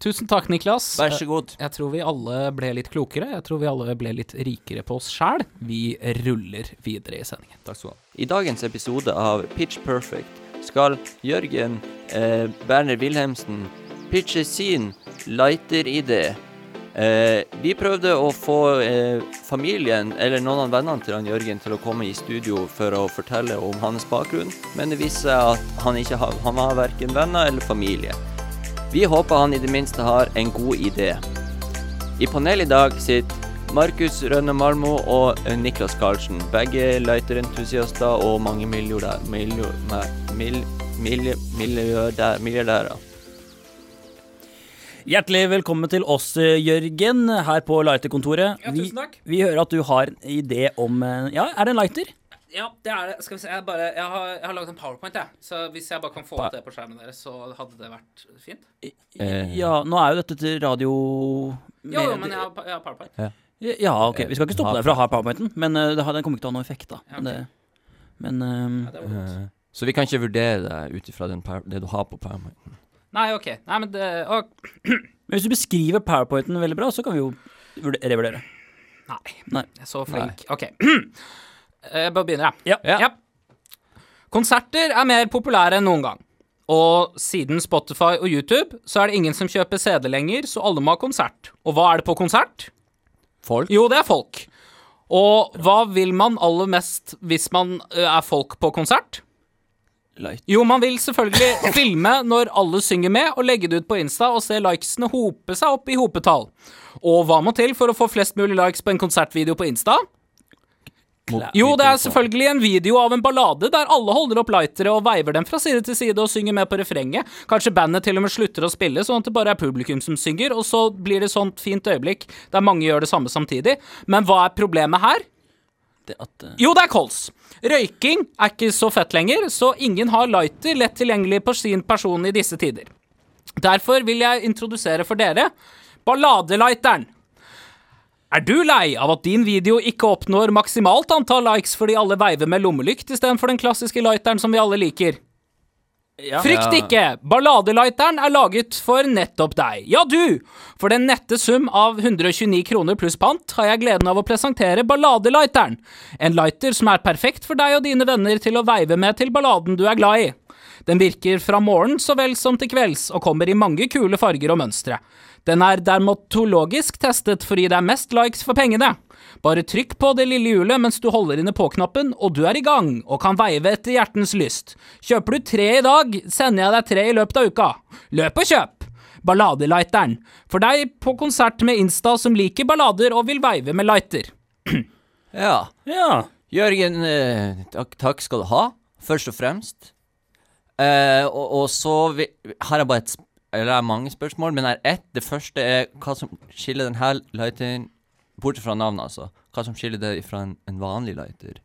Speaker 2: Tusen takk, Niklas.
Speaker 4: Vær så god.
Speaker 2: Jeg tror vi alle ble litt klokere. Jeg tror vi alle ble litt rikere på oss sjæl. Vi ruller videre i sendingen.
Speaker 4: Takk skal du ha. I dagens episode av Pitch Perfect skal Jørgen eh, Berner Wilhelmsen pitche sin lighter-idé. Eh, vi prøvde å få eh, familien, eller noen av vennene til han Jørgen, til å komme i studio for å fortelle om hans bakgrunn, men det viste seg at han ikke har, han har verken venner eller familie. Vi håper han i det minste har en god idé. I panelet i dag sitter Markus Rønne Malmo og Niklas Karlsen, begge lighter-entusiaster og mange milliardærer. Milliardærer. Mill, mill, milliardærer.
Speaker 3: Hjertelig velkommen til oss, eh, Jørgen, her på Lighter-kontoret.
Speaker 2: Ja, tusen takk.
Speaker 3: Vi, vi hører at du har en idé om eh, Ja, er det en lighter?
Speaker 2: Ja, det er det. Skal vi se, jeg, bare, jeg, har, jeg har laget en powerpoint, jeg. Så hvis jeg bare kan få opp det på skjermen deres, så hadde det vært fint.
Speaker 4: Eh,
Speaker 3: Ja, nå er jo dette til radio...
Speaker 2: Jo, jo, men jeg har, jeg har powerpoint.
Speaker 3: Ja, ok. Vi skal ikke stoppe deg fra å ha powerpointen, men eh, det den kommer ikke til å ha noen effekt, da.
Speaker 2: Ja, okay.
Speaker 3: det, men um,
Speaker 2: Ja, det var
Speaker 4: eh, så vi kan ikke vurdere deg ut ifra det du har på PowerPoint.
Speaker 2: Nei, OK. Nei, men det og...
Speaker 3: Men hvis du beskriver powerpointen veldig bra, så kan vi jo vurd- revurdere.
Speaker 2: Nei.
Speaker 3: Nei.
Speaker 2: Jeg er så flink. OK. Jeg bare begynner, jeg.
Speaker 3: Ja.
Speaker 2: Ja. Konserter er mer populære enn noen gang. Og siden Spotify og YouTube, så er det ingen som kjøper CD lenger, så alle må ha konsert. Og hva er det på konsert?
Speaker 4: Folk?
Speaker 2: Jo, det er folk. Og hva vil man aller mest hvis man er folk på konsert?
Speaker 4: Light.
Speaker 2: Jo, man vil selvfølgelig filme når alle synger med, og legge det ut på Insta og se likesene hope seg opp i hopetall. Og hva må til for å få flest mulig likes på en konsertvideo på Insta? Jo, det er selvfølgelig en video av en ballade der alle holder opp lightere og veiver dem fra side til side og synger med på refrenget. Kanskje bandet til og med slutter å spille, sånn at det bare er publikum som synger, og så blir det et sånt fint øyeblikk der mange gjør det samme samtidig. Men hva er problemet her?
Speaker 3: Det at, uh...
Speaker 2: Jo, det er kols. Røyking er ikke så fett lenger, så ingen har lighter lett tilgjengelig på sin person i disse tider. Derfor vil jeg introdusere for dere balladelighteren. Er du lei av at din video ikke oppnår maksimalt antall likes fordi alle veiver med lommelykt istedenfor den klassiske lighteren som vi alle liker?
Speaker 3: Ja.
Speaker 2: Frykt ikke! Balladelighteren er laget for nettopp deg. Ja, du! For den nette sum av 129 kroner pluss pant har jeg gleden av å presentere Balladelighteren. En lighter som er perfekt for deg og dine venner til å veive med til balladen du er glad i. Den virker fra morgen så vel som til kvelds, og kommer i mange kule farger og mønstre. Den er dermatologisk testet fordi det er mest likes for pengene. Bare trykk på det lille hjulet mens du holder inne på-knappen, og du er i gang, og kan veive etter hjertens lyst. Kjøper du tre i dag, sender jeg deg tre i løpet av uka. Løp og kjøp! Balladelighteren. For deg på konsert med Insta som liker ballader og vil veive med lighter.
Speaker 4: Ja.
Speaker 3: ja.
Speaker 4: Jørgen, eh, takk, takk skal du ha, først og fremst. Eh, og, og så vi, har jeg bare et Eller det er mange spørsmål, men det er ett. Det første er hva som skiller denne lighteren Bortsett fra navnet, altså. Hva som skiller det fra en, en vanlig lighter?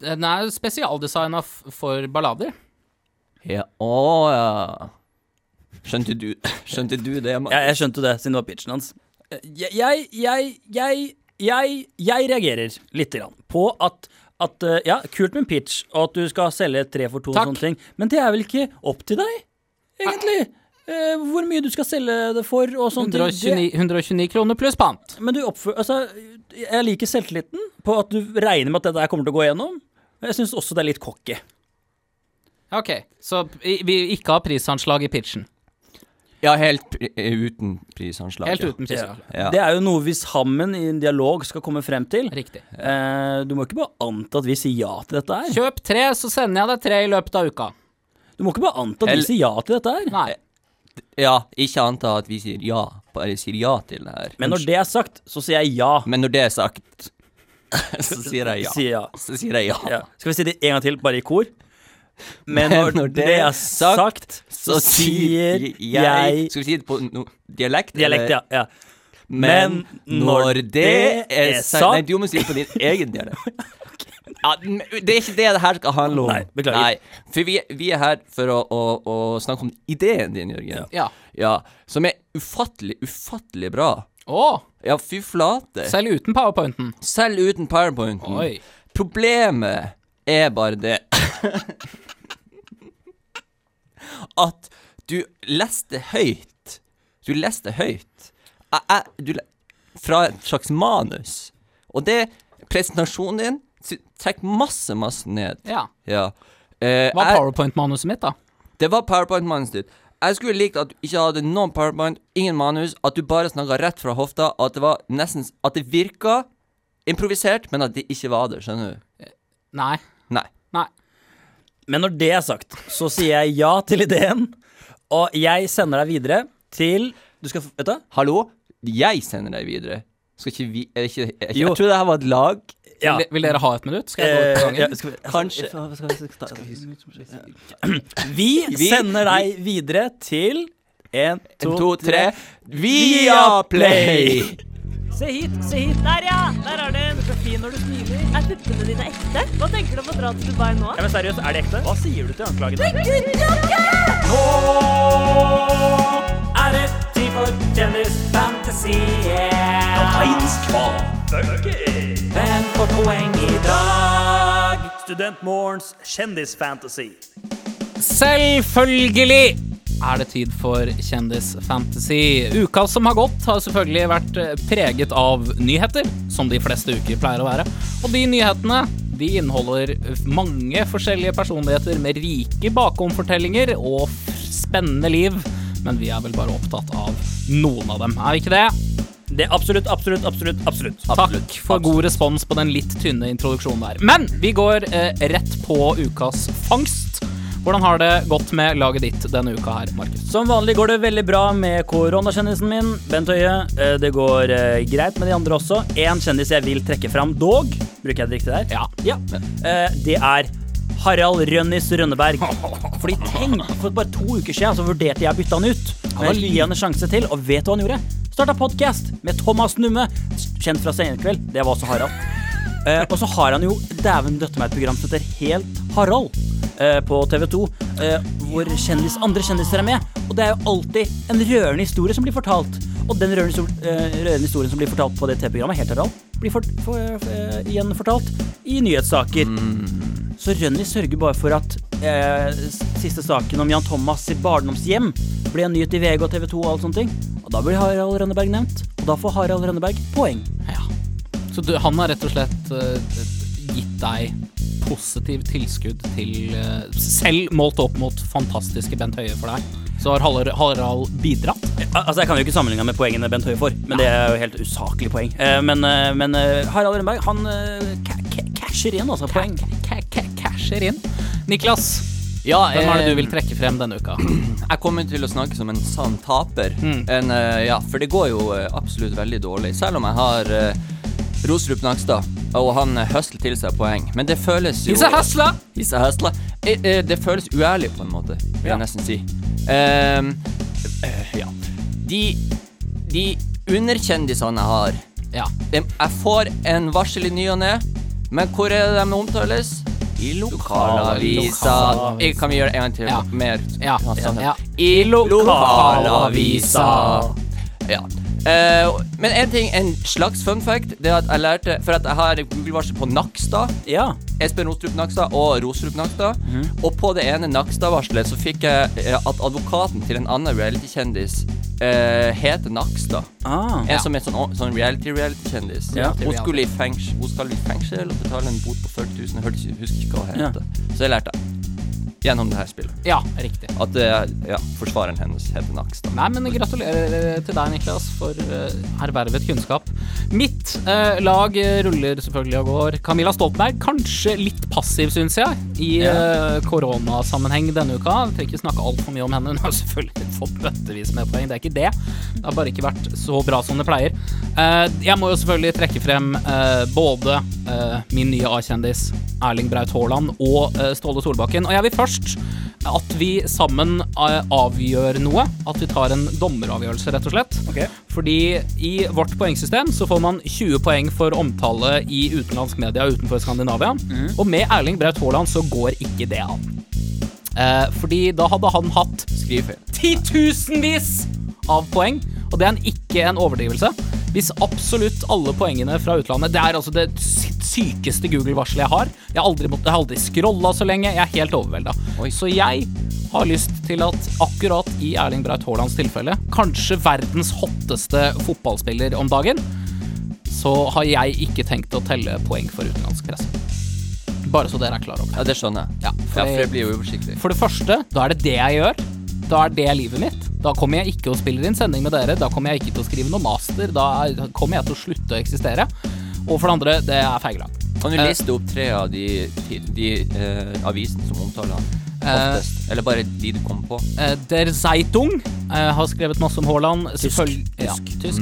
Speaker 2: Den er spesialdesigna for ballader.
Speaker 4: Ja, å ja. Skjønte du, skjønte du det? Ja,
Speaker 3: Jeg, skjønte det, siden det var pitchen hans. Eh, Jeg, jeg, jeg, jeg, jeg, jeg reagerer litt grann på at, at eh, Ja, kult med pitch, og at du skal selge tre for to og sånne ting, men det er vel ikke opp til deg, egentlig? Eh, hvor mye du skal selge det for og sånne ting.
Speaker 2: 129, 129 kroner pluss pant.
Speaker 3: Men du oppfører Altså, jeg liker selvtilliten på at du regner med at dette her kommer til å gå igjennom. Men jeg syns også det er litt cocky.
Speaker 2: Ok, så vi ikke har prisanslag i pitchen.
Speaker 4: Ja, helt pri eh, uten prisanslag.
Speaker 2: Helt
Speaker 4: ja.
Speaker 2: uten prisanslag.
Speaker 4: Ja.
Speaker 3: Det er jo noe vi sammen i en dialog skal komme frem til.
Speaker 2: Riktig.
Speaker 3: Eh, du må ikke bare anta at vi sier ja til dette her.
Speaker 2: Kjøp tre, så sender jeg deg tre i løpet av uka.
Speaker 3: Du må ikke bare anta at vi sier ja til dette her.
Speaker 2: Nei.
Speaker 4: Ja, ikke anta at vi sier ja, bare sier ja til det her.
Speaker 3: Men når det er sagt, så sier jeg ja.
Speaker 4: Men når det er sagt, så sier jeg ja.
Speaker 3: Sier ja.
Speaker 4: Så sier jeg ja.
Speaker 3: ja. Skal vi si det en gang til, bare i kor? Men når, det er sagt, så sier jeg
Speaker 4: Skal vi si det på no dialekt?
Speaker 3: Dialekt,
Speaker 4: eller?
Speaker 3: ja. ja. Men når det er sagt
Speaker 4: Nei, du må si det på din egen dialekt. Ja, det er ikke det det her skal handle om.
Speaker 3: Nei, beklager.
Speaker 4: for vi, vi er her for å, å, å snakke om ideen din, Jørgen.
Speaker 2: Ja.
Speaker 4: Ja, Som er ufattelig, ufattelig bra.
Speaker 2: Å,
Speaker 4: Ja, fy flate.
Speaker 2: selv uten powerpointen.
Speaker 4: Selv uten powerpointen.
Speaker 2: Oi.
Speaker 4: Problemet er bare det At du leste høyt. Du leste høyt. Jeg, jeg, du, le- fra et slags manus. Og det Presentasjonen din trekker masse, masse ned.
Speaker 2: Ja.
Speaker 4: Ja. Eh,
Speaker 2: Hva er powerpoint-manuset mitt, da?
Speaker 4: Det var powerpoint-manuset ditt. Jeg skulle likt at du ikke hadde noen powerpoint, ingen manus, at du bare snakka rett fra hofta, og at det var nesten At det virka improvisert, men at det ikke var det, skjønner du?
Speaker 2: Nei.
Speaker 4: Nei.
Speaker 2: Nei.
Speaker 3: Men når det er sagt, så sier jeg ja til ideen, og jeg sender deg videre til Du skal Vet du?
Speaker 4: Hallo? Jeg sender deg videre. Skal ikke vi er ikke, er ikke, Jeg tror det her var et lag.
Speaker 3: Ja.
Speaker 2: Vil, vil dere ha et minutt? Skal jeg gå ut på
Speaker 3: Eh,
Speaker 2: gangen?
Speaker 3: ja, skal vi,
Speaker 4: Kanskje.
Speaker 3: Vi
Speaker 4: Vi-
Speaker 3: sender deg videre til en,
Speaker 4: En, to, tre. Viaplay!
Speaker 3: Se hit, se hit.
Speaker 9: Der, ja! Der er den. Så fin når du smiler. Er puppene dine ekte? Hva tenker du om å dra til Dubai nå?
Speaker 3: Ja, men seriøst, er det ekte? Hva sier du til anklagen?
Speaker 9: Nå
Speaker 3: er det tid for kjendisfantasien. Kapteinsk Hvem får poeng i dag? Studentmorgens kjendisfantasy.
Speaker 2: Selvfølgelig er det tid for Kjendisfantasy. Uka som har gått, har selvfølgelig vært preget av nyheter, som de fleste uker pleier å være. Og de nyhetene de inneholder mange forskjellige personligheter med rike bakomfortellinger og spennende liv. Men vi er vel bare opptatt av noen av dem, er vi ikke det?
Speaker 3: Det er absolutt, absolutt, absolutt, absolutt.
Speaker 2: Takk for god respons på den litt tynne introduksjonen der. Men vi går eh, rett på ukas fangst. Hvordan har det gått med laget ditt denne uka her, Markus?
Speaker 3: Som vanlig går det veldig bra med koronakjendisen min, Bent Høie. Eh, Det går eh, greit med de andre også. En kjendis jeg vil trekke fram, dog. Bruker jeg det riktig der?
Speaker 2: Ja.
Speaker 3: Eh, Det er Harald Rønnis Rønneberg. Fordi tenk, for bare to uker siden så vurderte jeg å bytte han ut. Men jeg gi han en sjanse til, og vet du hva han gjorde? Starta podkast med Thomas Numme, kjent fra Senkveld. Det var også Harald. Uh, og så har han jo dæven døtte meg et program som heter Helt Harald uh, på TV 2. Uh, hvor kjendis, andre kjendiser er med. Og det er jo alltid en rørende historie som blir fortalt. Og den rørende, eh, rørende historien som blir fortalt på det TV-programmet, Helt Harald, blir for, for, eh, igjen fortalt i nyhetssaker. Så Rønni sørger bare for at eh, siste saken om Jan Thomas sitt barndomshjem ble en nyhet i VG og TV 2 og alt sånne ting. Og da blir Harald Rønneberg nevnt. Og da får Harald Rønneberg poeng.
Speaker 2: Ja. Så du, han har rett og slett uh, gitt deg positiv tilskudd til uh, Selv målt opp mot fantastiske Bent Høie for deg, så har Harald, Harald bidratt.
Speaker 3: Altså, Jeg kan jo ikke sammenligne med poengene Bent Høie får, men det er jo helt usaklig poeng. Uh, men eh, men eh, Harald Rønneberg, han eh, ca- ca- casher igjen, altså. Poeng.
Speaker 2: Ca- ca- inn. Niklas,
Speaker 4: Ja,
Speaker 2: hvem er det
Speaker 4: eh,
Speaker 2: du vil trekke frem denne uka?
Speaker 4: Jeg kommer til å snakke som en sann taper.
Speaker 2: Mm.
Speaker 4: En, eh, ja, for det går jo eh, absolutt veldig dårlig. Selv om jeg har uh, Roserup Nakstad, og han høsler til seg poeng. Men det føles jo
Speaker 2: He's a hustler!
Speaker 4: He's a hustler. Eh, eh, det føles uærlig, på en måte, vil
Speaker 2: Ja.
Speaker 4: jeg nesten si. Ehm, uh, ja. De, de underkjendisene jeg har
Speaker 2: Ja.
Speaker 4: Jeg får en varsel i ny og ne, men hvor er det de omtales? I lokalavisa.
Speaker 2: Lokalavisa.
Speaker 4: Eh, Kan vi gjøre det en gang til?
Speaker 2: Ja.
Speaker 4: Mer?
Speaker 2: Ja,
Speaker 4: sånn.
Speaker 2: ja.
Speaker 4: I lokalavisa. Ja. Eh, men en ting, en slags fun fact, det er at jeg lærte For at jeg har Google-varsel på Nakstad.
Speaker 3: Ja.
Speaker 4: Espen Rostrup Nakstad og Rostrup Nakstad. Og på det ene Nakstad-varselet så fikk jeg eh, at advokaten til en annen reality-kjendis uh, heter Nakstad.
Speaker 3: Ah.
Speaker 4: En som er sånn, sånn reality-reality-kjendis.
Speaker 3: Ja.
Speaker 4: Hun, skulle i fengsel, hun skal i fengsel og betale en bot på 40 000. Jeg husker ikke hva hun
Speaker 3: Ja.
Speaker 4: heter. Så det lærte jeg. Gjennom det her spillet.
Speaker 2: Ja, riktig.
Speaker 4: At eh, ja, forsvareren hennes heter Nax.
Speaker 2: Nei, men gratulerer eh, til deg, Niklas, for eh, ervervet kunnskap. Mitt eh, lag ruller selvfølgelig og går. Camilla Stoltenberg, kanskje litt passiv, syns jeg, i eh, koronasammenheng denne uka. Jeg trenger ikke snakke altfor mye om henne. Hun har selvfølgelig fått bøttevis med poeng, det er ikke det. Det har bare ikke vært så bra som det pleier. Eh, jeg må jo selvfølgelig trekke frem eh, både eh, min nye A-kjendis Erling Braut Haaland og Ståle Solbakken. Og jeg vil først at vi sammen eh, avgjør noe. At vi tar en dommeravgjørelse, rett og slett.
Speaker 3: Okay.
Speaker 2: Fordi i vårt poengsystem så får man 20 poeng for omtale i utenlandsk media utenfor Skandinavia. Og med Erling Braut Haaland så går ikke det an. Eh, fordi da hadde han hatt
Speaker 4: Skrivefeil.
Speaker 2: titusenvis av poeng, og det er ikke en overdrivelse. Hvis absolutt alle poengene fra utlandet Det er altså det sykeste Google-varselet jeg har. Jeg har aldri, jeg har aldri scrolla så lenge. Jeg er helt overvelda. Så jeg har lyst til at akkurat i Erling Braut Haalands tilfelle, kanskje verdens hotteste fotballspiller om dagen, så har jeg ikke tenkt å telle poeng for utenlandsk presse. Bare så dere er klar over det.
Speaker 4: Ja, det skjønner jeg.
Speaker 2: Ja,
Speaker 4: Ja,
Speaker 2: for,
Speaker 4: for det blir jo uoversiktlig.
Speaker 2: for det første, da er det det jeg gjør. Da er det livet mitt. Da kommer jeg ikke og spiller inn sending med dere. Da kommer jeg ikke til å skrive noe master. Da er- kommer jeg til å slutte å eksistere. Og for det andre, det er feigelag.
Speaker 4: Kan du
Speaker 2: Eh,
Speaker 4: liste opp tre av de, de, de eh, avisene som omtaler han oftest? Eller bare de du kom på?
Speaker 2: Eh, Der Zeitung eh, har skrevet masse om Haaland. Tysk. Ja, tysk.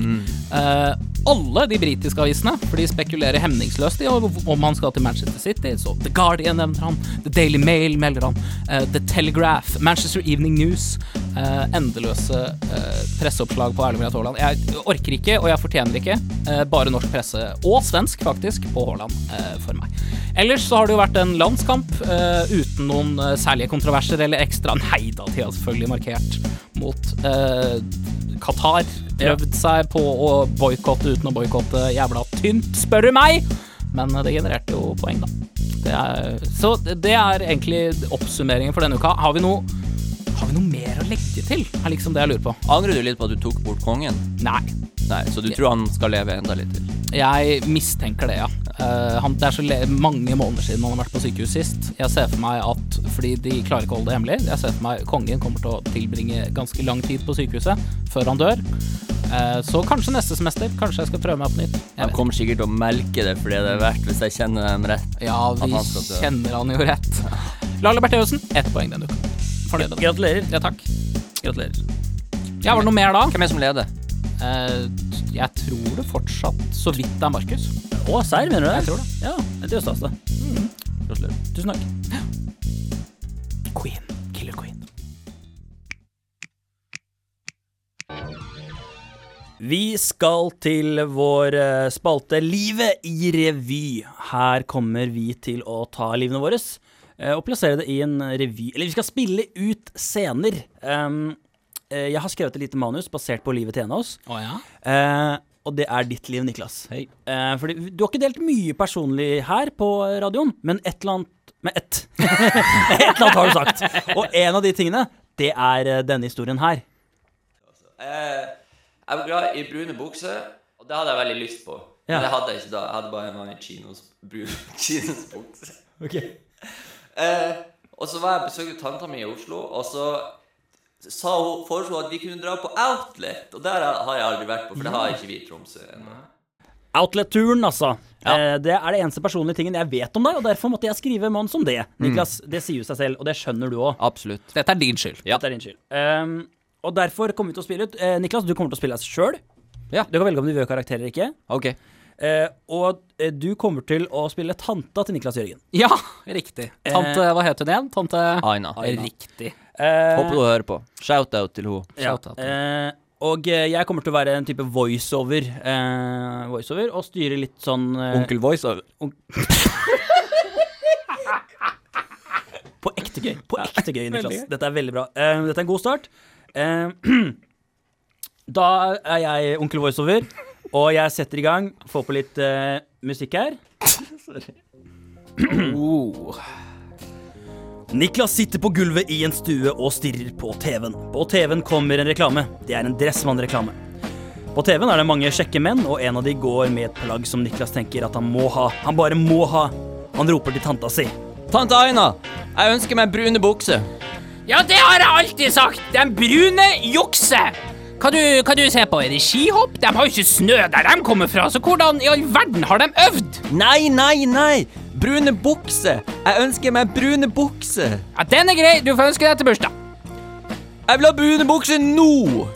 Speaker 2: Eh, alle de britiske avisene, for de spekulerer hemningsløst i om han skal til Manchester City. Så The Guardian nevner han, The Daily Mail melder han, eh, The Telegraph, Manchester Evening News. eh, endeløse eh, presseoppslag på Erling Braut Haaland. Jeg orker ikke, og jeg fortjener ikke, eh, bare norsk presse, og svensk faktisk, på Haaland eh, for meg. Ellers så har det jo vært en landskamp eh, uten noen eh, særlige kontroverser eller ekstra Nei da, de har selvfølgelig markert mot eh, Qatar. Prøvd seg på å boikotte uten å boikotte. Jævla tynt, spør du meg! Men eh, det genererte jo poeng, da. Det er, så det det er egentlig oppsummeringen for denne uka. Har vi noe har vi noe mer å legge til? er liksom det jeg lurer på.
Speaker 4: Angrer du litt på at du tok bort kongen?
Speaker 2: Nei.
Speaker 4: Nei, Så du tror han skal leve enda litt til?
Speaker 2: Jeg mistenker det, ja. Uh, han, det er så le mange måneder siden han har vært på sykehus sist. Jeg ser for meg at, fordi de klarer ikke å holde det hemmelig, jeg ser for meg kongen kommer til å tilbringe ganske lang tid på sykehuset før han dør. Eh, så kanskje neste semester. Kanskje jeg skal prøve meg på nytt. Jeg
Speaker 4: Han kommer sikkert til å melke det fordi det det er verdt, hvis jeg kjenner dem rett.
Speaker 2: Ja, vi
Speaker 4: han
Speaker 2: kjenner han jo rett. Laila Bertheussen, ett poeng denne uka. Fornøyd med det.
Speaker 3: Gratulerer.
Speaker 2: Ja, takk.
Speaker 3: Gratulerer.
Speaker 2: Ja, var det noe mer da?
Speaker 4: Hvem er det som leder?
Speaker 2: Eh, jeg tror det fortsatt så vidt det er Markus.
Speaker 3: Å, serr, mener du det?
Speaker 2: Jeg tror det.
Speaker 3: Ja, det er stas, det.
Speaker 4: Gratulerer.
Speaker 3: Tusen takk.
Speaker 2: Queen. Killer Queen.
Speaker 3: Vi skal til vår eh, spalte Livet i revy. Her kommer vi til å ta livene våre eh, og plassere det i en revy. Eller vi skal spille ut scener. Um, jeg har skrevet et lite manus basert på livet til en av oss.
Speaker 2: Å ja?
Speaker 3: Eh, og det er ditt liv, Niklas.
Speaker 2: Hei.
Speaker 3: Eh, fordi du har ikke delt mye personlig her på radioen, men et eller annet Med ett. et eller annet har du sagt. Og en av de tingene, det er eh, denne historien her.
Speaker 4: Eh, jeg var glad i brune bukser, og det hadde jeg veldig lyst på.
Speaker 3: Ja.
Speaker 4: Men det hadde jeg ikke da. Jeg hadde bare en vanlig chinos, brun chinosbukse. Eh, og så var jeg besøkte tanta mi i Oslo, og så sa hun, foreslo at vi kunne dra på Outlet. Og der har jeg aldri vært på, for det har ikke vi i Tromsø ennå.
Speaker 3: Outlet-turen, altså.
Speaker 4: Ja.
Speaker 3: Eh, det er det eneste personlige tingen jeg vet om deg, og derfor måtte jeg skrive mann om det. Niklas, det sier jo seg selv, og det skjønner du òg.
Speaker 4: Absolutt.
Speaker 2: Dette er din skyld.
Speaker 4: Ja.
Speaker 3: Dette er din skyld. Um, og derfor kommer vi til å spille ut Uh, Niklas, du kommer til å spille deg sjøl.
Speaker 4: Ja.
Speaker 3: Du kan velge om du vil ha karakterer eller ikke.
Speaker 4: Ok.
Speaker 3: Uh, og du kommer til å spille tanta til Niklas Jørgen.
Speaker 2: Ja, riktig. Tante, hva het hun igjen? Tante
Speaker 4: Aina.
Speaker 2: Riktig.
Speaker 3: Eh,
Speaker 4: Håper du hører på. Shout-out til henne.
Speaker 3: ja.
Speaker 2: Shout-out.
Speaker 3: Eh, og eh, jeg kommer til å være en type voiceover, eh, voiceover og styre litt sånn eh,
Speaker 4: Onkel Voiceover.
Speaker 3: På ekte gøy. På ekte gøy, Niklas. Dette er veldig bra. Eh, dette er en god start. Eh, da er jeg onkel voiceover, og jeg setter i gang. Får på litt eh, musikk her.
Speaker 2: Oh.
Speaker 3: Niklas sitter på gulvet i en stue og stirrer på TV-en. På TV-en kommer en reklame. Det er en Dressmann-reklame. På TV-en er det mange kjekke menn, og en av de går med et plagg som Niklas tenker at han må ha. Han bare må ha. Han roper til tanta si.
Speaker 4: Tante Aina, jeg ønsker meg brune bukser.
Speaker 2: Ja, det har jeg alltid sagt! Den brune jukse! Hva du, hva du ser på? Er det skihopp? De har jo ikke snø der de kommer fra, så hvordan i all verden har de øvd?
Speaker 4: Nei, nei, nei! Brune bukser! Jeg ønsker meg brune bukser.
Speaker 2: Ja, Den er grei, du får ønske deg til bursdag.
Speaker 4: Jeg vil ha brune bukser nå!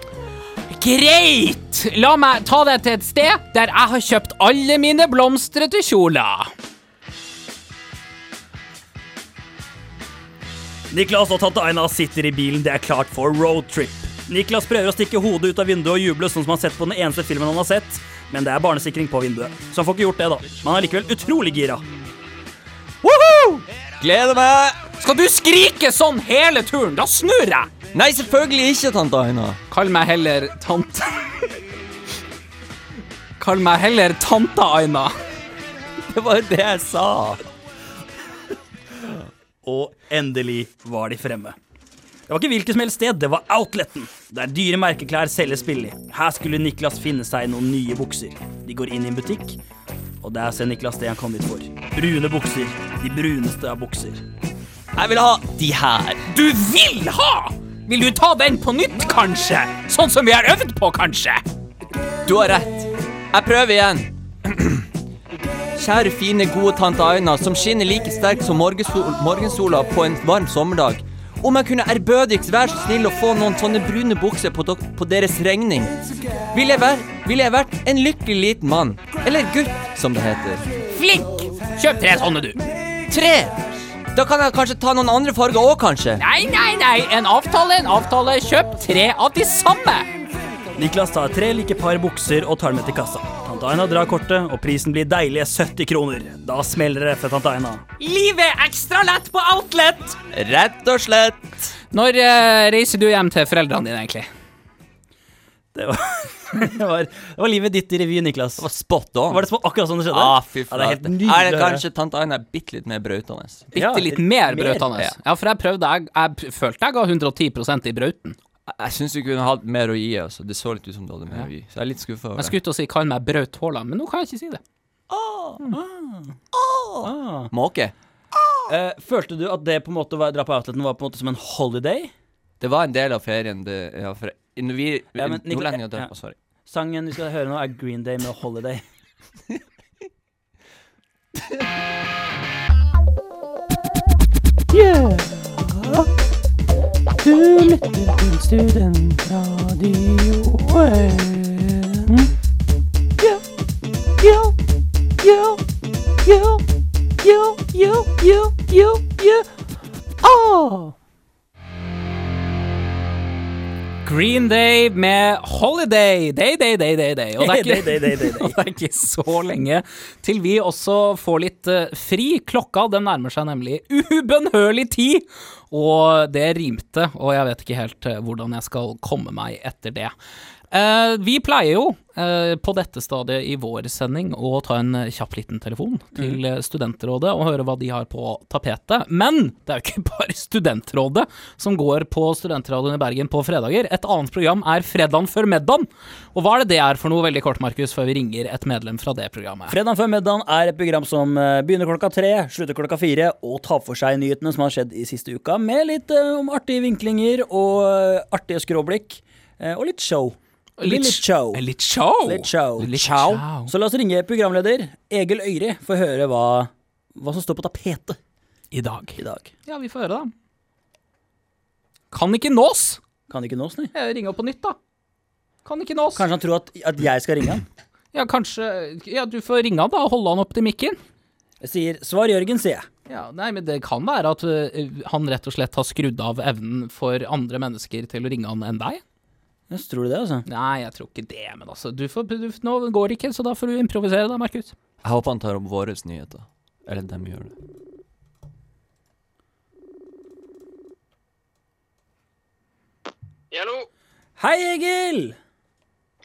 Speaker 2: Greit! La meg ta deg til et sted der jeg har kjøpt alle mine blomstrete kjoler.
Speaker 3: Niklas og tante Aina sitter i bilen. Det er klart for roadtrip. Niklas prøver å stikke hodet ut av vinduet og juble, sånn som han har sett på den eneste filmen han har sett, men det er barnesikring på vinduet. Så han får ikke gjort det, da. Men han er likevel utrolig gira.
Speaker 2: Woohoo!
Speaker 4: Gleder meg!
Speaker 2: Skal du skrike sånn hele turen? Da snur jeg!
Speaker 4: Nei, selvfølgelig ikke, tante Aina.
Speaker 2: Kall meg heller tante Kall meg heller tante Aina.
Speaker 4: Det var det jeg sa.
Speaker 3: Og endelig var de fremme. Det var ikke hvilket som helst sted, det var outleten, der dyre merkeklær selges billig. Her skulle Niklas finne seg noen nye bukser. De går inn i en butikk, og der ser Niklas det han kom dit for. Brune bukser. De bruneste av bukser.
Speaker 4: Jeg vil ha de her.
Speaker 2: Du vil ha! Vil du ta den på nytt, kanskje? Sånn som vi har øvd på, kanskje?
Speaker 4: Du har rett. Jeg prøver igjen. Kjære fine, gode tante Aina, som skinner like sterkt som morgensola på en varm sommerdag. Om jeg kunne ærbødigst være så snill å få noen sånne brune bukser på, på deres regning, ville jeg, vær, ville jeg vært en lykkelig liten mann. Eller gutt, som det heter.
Speaker 2: Flink! Kjøp tre sånne, du.
Speaker 4: Tre! Da kan jeg kanskje ta noen andre farger òg, kanskje.
Speaker 2: Nei, nei, nei. En avtale, en avtale. Kjøp tre av de samme.
Speaker 3: Niklas tar tre like par bukser og tar dem med til kassa. Tante Aina drar kortet, og prisen blir deilige 70 kroner. Da smeller det for tante Aina.
Speaker 2: Livet er ekstra lett på Outlet.
Speaker 4: Rett og slett.
Speaker 2: Når eh, reiser du hjem til foreldrene dine, egentlig?
Speaker 3: Det var, det var, det var livet ditt i revy, Niklas.
Speaker 4: Det var spot on.
Speaker 3: Var det små, akkurat sånn det skjedde?
Speaker 4: Ah, fy
Speaker 3: Ja, det er helt
Speaker 4: flate.
Speaker 3: nydelig
Speaker 4: Er det
Speaker 3: høre.
Speaker 4: kanskje tante Aina er bitte litt mer brautende?
Speaker 2: Bitte
Speaker 3: Ja,
Speaker 2: litt mer
Speaker 3: mer.
Speaker 2: brautende.
Speaker 4: Ja.
Speaker 2: Ja, for jeg prøvde Jeg, jeg følte jeg ga 110% i brauten.
Speaker 4: Jeg, syns du kunne hatt mer å gi. altså Det så litt ut som du hadde mer å gi. Så jeg er litt skuffa
Speaker 2: Jeg skulle ut og si kall meg Braut Haaland, men nå kan jeg ikke si det.
Speaker 3: Ah.
Speaker 4: Måke.
Speaker 3: Uh, følte du at det på en måte var, dra på outleten var på en måte som en holiday?
Speaker 4: Det var en del av ferien. Det, ja, for vi
Speaker 3: Ja, men
Speaker 4: Nordlendinger drar
Speaker 3: ja.
Speaker 4: på Sorry.
Speaker 3: Sangen vi skal høre nå, er Green Day med Holiday.
Speaker 4: kul! Studentradioen. Ja, ja, ja, ja, ja, ja, ja, ja, ja. oh.
Speaker 2: Green Day med Holiday. Day, day, day, day, day. Og det er ikke, og det er ikke så lenge til vi også får litt eh, fri. Klokka den nærmer seg nemlig ubønnhørlig tid, og det rimte, og jeg vet ikke helt eh, hvordan jeg skal komme meg etter det. Eh, vi pleier jo på dette stadiet i vår sending å ta en eh, kjapp liten telefon til mm. Studentrådet og høre hva de har på tapetet. Men det er jo ikke bare Studentrådet som går på Studentradioen i Bergen på fredager. Et annet program er Fredagen før middagen. Og hva er det det er for noe, veldig kort, Markus, før vi ringer et medlem fra det programmet?
Speaker 3: Fredagen før middagen er et program som eh, begynner klokka tre, slutter klokka fire, og tar for seg nyhetene som har skjedd i siste uka, med litt eh, om artige vinklinger og eh, artige skråblikk. eh, og litt show. Blir litt show.
Speaker 2: Litt show.
Speaker 3: Litt show.
Speaker 2: Litt show.
Speaker 3: Så la oss ringe programleder Egil Øyri for å høre hva, hva som står på tapetet
Speaker 2: I dag.
Speaker 3: i dag.
Speaker 2: Ja, vi får høre, da. Kan ikke nås.
Speaker 3: Kan ikke nås, nei.
Speaker 2: Jeg ringer opp på nytt, da. Kan ikke nås.
Speaker 3: Kanskje han tror at, at jeg skal ringe han.
Speaker 2: Ja, kanskje Ja, du får ringe han, da, og holde han opp til mikken.
Speaker 3: Jeg sier 'svar Jørgen', sier jeg.
Speaker 2: Ja, nei, men det kan være at ø, han rett og slett har skrudd av evnen for andre mennesker til å ringe han enn deg.
Speaker 3: Jeg tror du det, altså?
Speaker 2: Nei, jeg tror ikke det, men altså du får, du, Nå går det ikke, så da får du improvisere, da, Markus.
Speaker 4: Jeg håper han tar opp våre nyheter. Eller dem gjør det.
Speaker 10: Hallo.
Speaker 3: Hei, Egil!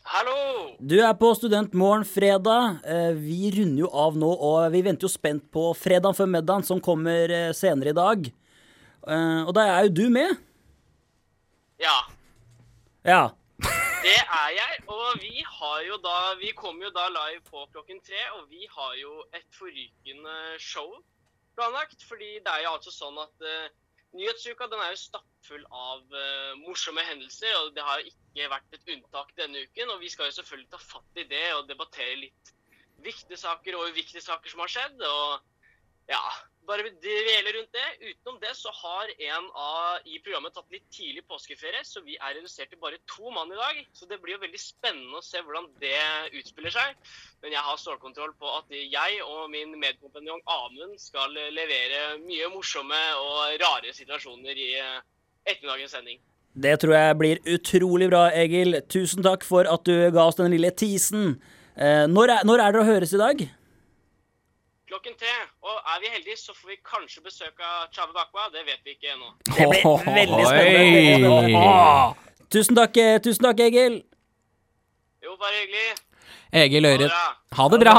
Speaker 10: Hallo.
Speaker 3: Du er på Studentmorgen fredag. Eh, Vi runder jo av nå, og vi venter jo spent på Fredag før middagen, som kommer eh, senere i dag. Eh, Og da er jo du med.
Speaker 10: Ja,
Speaker 3: Ja.
Speaker 10: det er jeg. Og vi har jo da Vi kommer jo da live på klokken tre, og vi har jo et forrykende show planlagt. Fordi det er jo altså sånn at uh, nyhetsuka den er jo stappfull av uh, morsomme hendelser, og det har jo ikke vært et unntak denne uken. Og vi skal jo selvfølgelig ta fatt i det og debattere litt viktige saker og uviktige saker som har skjedd. og ja, bare dvele rundt det. Utenom det så har en av i programmet tatt litt tidlig påskeferie, så vi er redusert til bare to mann i dag. Så det blir jo veldig spennende å se hvordan det utspiller seg. Men jeg har stålkontroll på at jeg og min medkompanjong Amund skal levere mye morsomme og rare situasjoner i eh, ettermiddagens sending.
Speaker 3: Det tror jeg blir utrolig bra, Egil. Tusen takk for at du ga oss den lille teasen. Eh, Når er, når er dere å høres i dag?
Speaker 10: Klokken tre. Og er vi heldige, så får vi kanskje besøk av Chave Bakwa. Det vet vi ikke ennå.
Speaker 3: Det blir veldig spennende. Tusen takk, eh, tusen takk, Egil.
Speaker 10: Jo, bare hyggelig.
Speaker 2: Egil
Speaker 10: Ha
Speaker 2: Øyri.
Speaker 10: det bra.
Speaker 2: Ha det bra!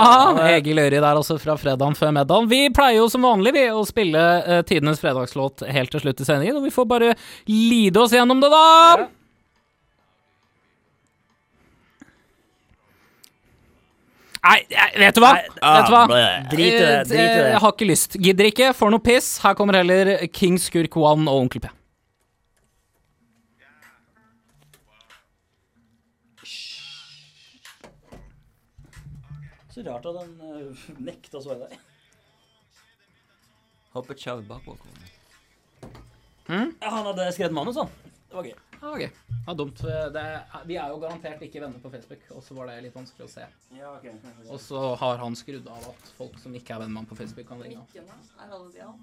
Speaker 2: Egil Øyri der altså fra fredagen før middagen. Vi pleier jo som vanlig vi å spille uh, tidenes fredagslåt helt til slutt i sendingen, og vi får bare lide oss gjennom det, da! Nei, vet du hva?
Speaker 3: Nei,
Speaker 2: vet du hva?
Speaker 3: ah. Drit i det,
Speaker 2: Eh,
Speaker 3: drit i det.
Speaker 2: Jeg har ikke lyst. Gidder ikke. Får noe piss. Her kommer heller King Skurk One og Onkel P.
Speaker 3: Så rart at han uh, nekta å svare deg.
Speaker 4: Hoppet ikke bakover. Mm?
Speaker 3: Ja, han hadde skrevet manus, han. Det var gøy.
Speaker 2: Ah, ok. Ja, dumt. Det, vi er jo garantert ikke venner på Facebook, og så var det litt vanskelig å se.
Speaker 3: Ja, ok.
Speaker 2: Og så har han skrudd av at folk som ikke er venner med han på Facebook, kan ringe han.
Speaker 6: Er alle de han?